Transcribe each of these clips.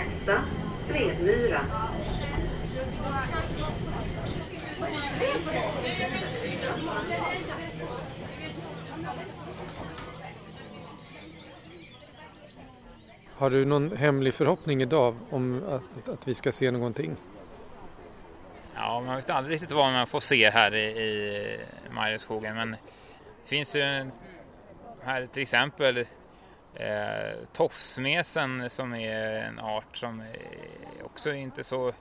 kossa Svedmyra. Har du någon hemlig förhoppning idag om att, att vi ska se någonting? Ja, man vet aldrig riktigt vad man får se här i, i Mariusskogen men det finns ju här till exempel eh, tofsmesen som är en art som är också inte så,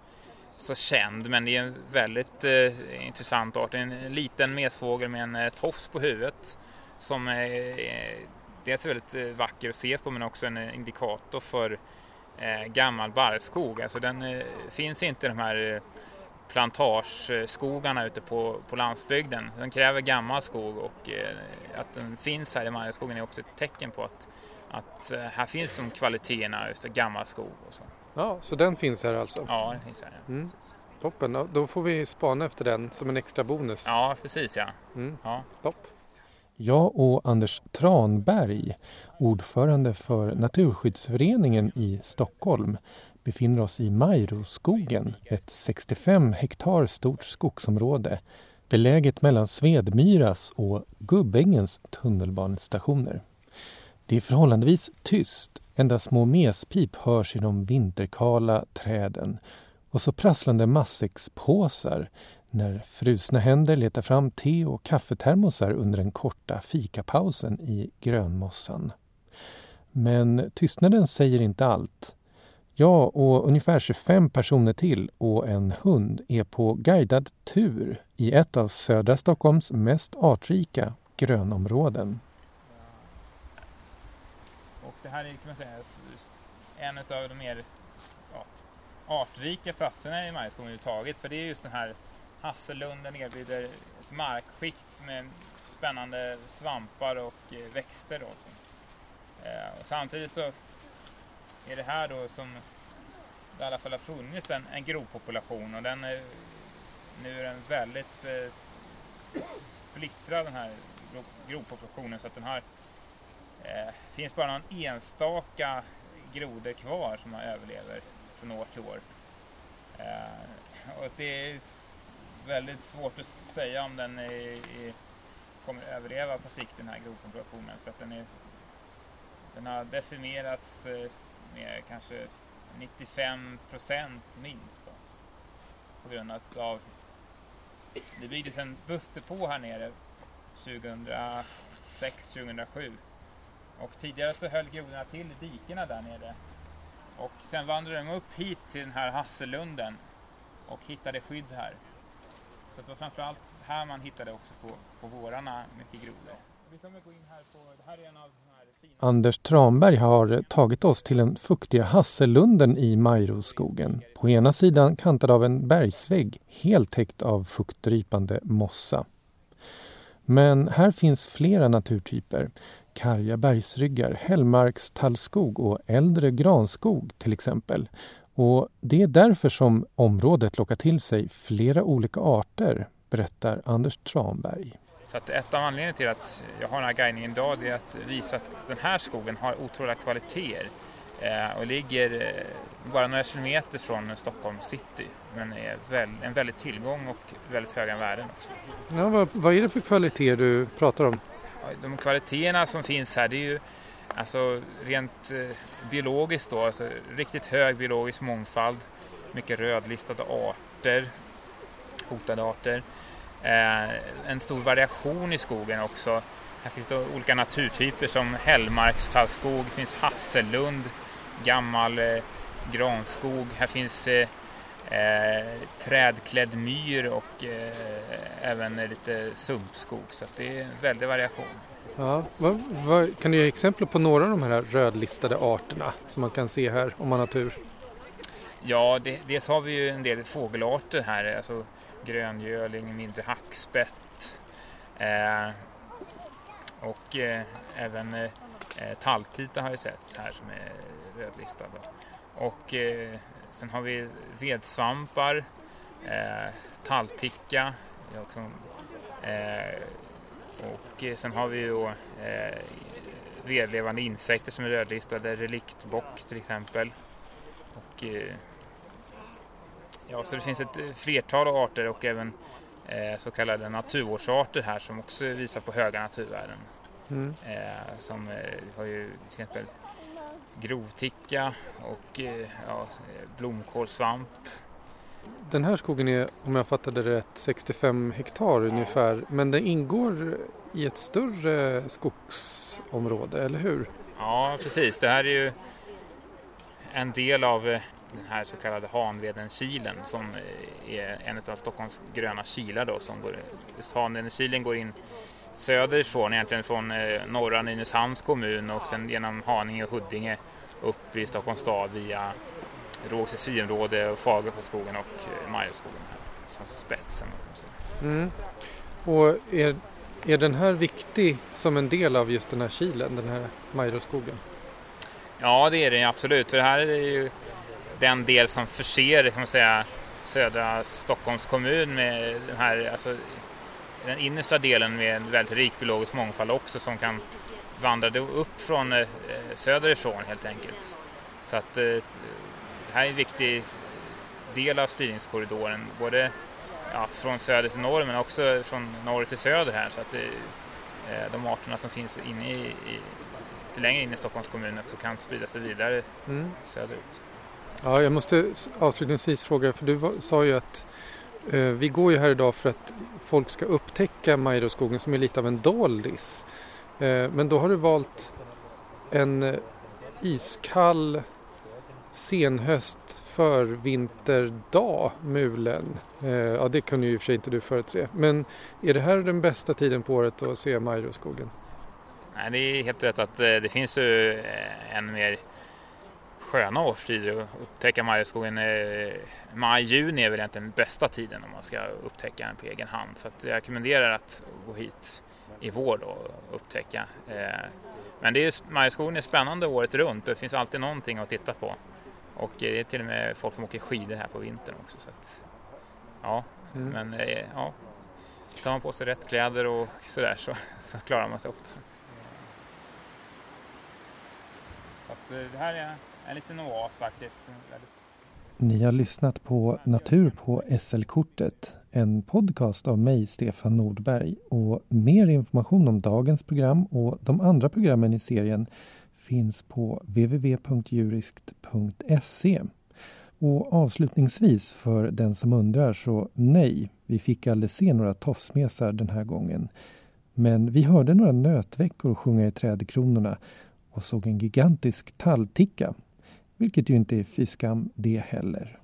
så känd men det är en väldigt eh, intressant art. En liten mesfågel med en eh, tofs på huvudet som eh, är dels väldigt eh, vacker att se på men också en eh, indikator för eh, gammal barrskog. Alltså den eh, finns inte i de här eh, plantageskogarna ute på, på landsbygden. Den kräver gammal skog och eh, att den finns här i Marjaskogen är också ett tecken på att, att eh, här finns de kvaliteterna, just gammal skog och så. Ja, så den finns här alltså? Ja, den finns här. Ja. Mm. Toppen, då får vi spana efter den som en extra bonus. Ja, precis ja. Mm. ja. Topp. Jag och Anders Tranberg, ordförande för Naturskyddsföreningen i Stockholm, befinner oss i Majroskogen, ett 65 hektar stort skogsområde beläget mellan Svedmyras och Gubbängens tunnelbanestationer. Det är förhållandevis tyst, endast små mespip hörs i de vinterkala träden och så prasslande matsäckspåsar när frusna händer letar fram te och kaffetermosar under den korta fikapausen i grönmossan. Men tystnaden säger inte allt. Jag och ungefär 25 personer till och en hund är på guidad tur i ett av södra Stockholms mest artrika grönområden. Det här är kan man säga en av de mer ja, artrika platserna i Majskogen överhuvudtaget för det är just den här Hassellunden erbjuder ett markskikt med spännande svampar och eh, växter. Då. Eh, och samtidigt så är det här då som det i alla fall har funnits en, en grovpopulation och den är, nu är den väldigt eh, splittrad den här grovpopulationen så att den har eh, finns bara någon enstaka grodor kvar som överlever från år till år. Eh, och det är väldigt svårt att säga om den är, är, kommer överleva på sikt den här grodpopulationen för att den, är, den har decimerats eh, med kanske 95 procent minst då, på grund av det byggdes en bussdepå här nere 2006-2007 och tidigare så höll grodorna till i dikena där nere och sen vandrade de upp hit till den här hassellunden och hittade skydd här. Så det var framförallt här man hittade också på, på vårarna mycket grodor. Anders Tranberg har tagit oss till den fuktiga hassellunden i Majroskogen. På ena sidan kantad av en bergsvägg helt täckt av fuktdrypande mossa. Men här finns flera naturtyper. Karga bergsryggar, hällmarkstallskog och äldre granskog till exempel. Och det är därför som området lockar till sig flera olika arter, berättar Anders Tranberg. Så att ett av anledningarna till att jag har den här guidningen idag är att visa att den här skogen har otroliga kvaliteter eh, och ligger eh, bara några kilometer från Stockholm city men är väl, en väldigt tillgång och väldigt höga värden också. Ja, vad, vad är det för kvaliteter du pratar om? De kvaliteterna som finns här det är ju Alltså rent eh, biologiskt då, alltså riktigt hög biologisk mångfald, mycket rödlistade arter, hotade arter. Eh, en stor variation i skogen också. Här finns då olika naturtyper som hällmarkstallskog, det finns hassellund, gammal eh, granskog, här finns eh, eh, eh, trädklädd myr och eh, även lite sumpskog så det är en väldig variation. Ja, vad, vad, kan du ge exempel på några av de här rödlistade arterna som man kan se här om man har tur? Ja, det, dels har vi ju en del fågelarter här, alltså gröngöling, mindre hackspett eh, och eh, även eh, talltita har ju setts här som är rödlistad. Och eh, sen har vi vedsvampar, eh, tallticka, också, eh, och eh, sen har vi ju eh, vedlevande insekter som är rödlistade, reliktbock till exempel. Och, eh, ja, så det finns ett flertal arter och även eh, så kallade naturvårdsarter här som också visar på höga naturvärden. Mm. Som har ju till exempel grovticka och eh, ja, blomkålsvamp. Den här skogen är, om jag fattade rätt, 65 hektar ungefär. Men den ingår i ett större skogsområde, eller hur? Ja, precis. Det här är ju en del av eh, den här så kallade Hanvedenkilen som eh, är en av Stockholms gröna kilar då som går, Hanvedenkilen går in söderifrån, egentligen från eh, norra Nynäshamns kommun och sen genom Haninge och Huddinge upp i Stockholms stad via Rågsveds friområde och Fagerforsskogen och eh, Majeskogen som spetsen. Mm. Och är, är den här viktig som en del av just den här kilen, den här Majroskogen? Ja, det är den absolut. För det här är ju den del som förser kan man säga, södra Stockholms kommun med den här, alltså, den innersta delen med en väldigt rik biologisk mångfald också som kan vandra upp från eh, söderifrån helt enkelt. Så att eh, det här är en viktig del av spridningskorridoren, både ja, från söder till norr men också från norr till söder här så att det, eh, de arterna som finns inne i, i lite längre in i Stockholms kommun också kan sprida sig vidare mm. söderut. Ja, jag måste avslutningsvis fråga, för du sa ju att eh, Eh, vi går ju här idag för att folk ska upptäcka Majroskogen som är lite av en doldis. Eh, men då har du valt en eh, iskall senhöst förvinterdag, mulen. Ja, det kunde ju i och för sig inte du förutse. Men är det här den bästa tiden på året att se Majroskogen? Nej, det är helt rätt att det finns ju en mer sköna årstider att upptäcka Majeskogen. Maj, juni är väl egentligen den bästa tiden om man ska upptäcka den på egen hand. Så jag rekommenderar att gå hit i vår och upptäcka. Men det är, Majeskogen är spännande året runt det finns alltid någonting att titta på. Och det är till och med folk som åker skidor här på vintern också. Så att, ja, mm. men ja, tar man på sig rätt kläder och sådär så, så klarar man sig ofta. Så det här är en liten oas faktiskt. Ni har lyssnat på Natur på SL-kortet, en podcast av mig, Stefan Nordberg. Och mer information om dagens program och de andra programmen i serien finns på www.juriskt.se. Och avslutningsvis för den som undrar så nej, vi fick aldrig se några tofsmesar den här gången. Men vi hörde några nötveckor sjunga i trädkronorna och såg en gigantisk tallticka vilket ju inte är fiskam det heller.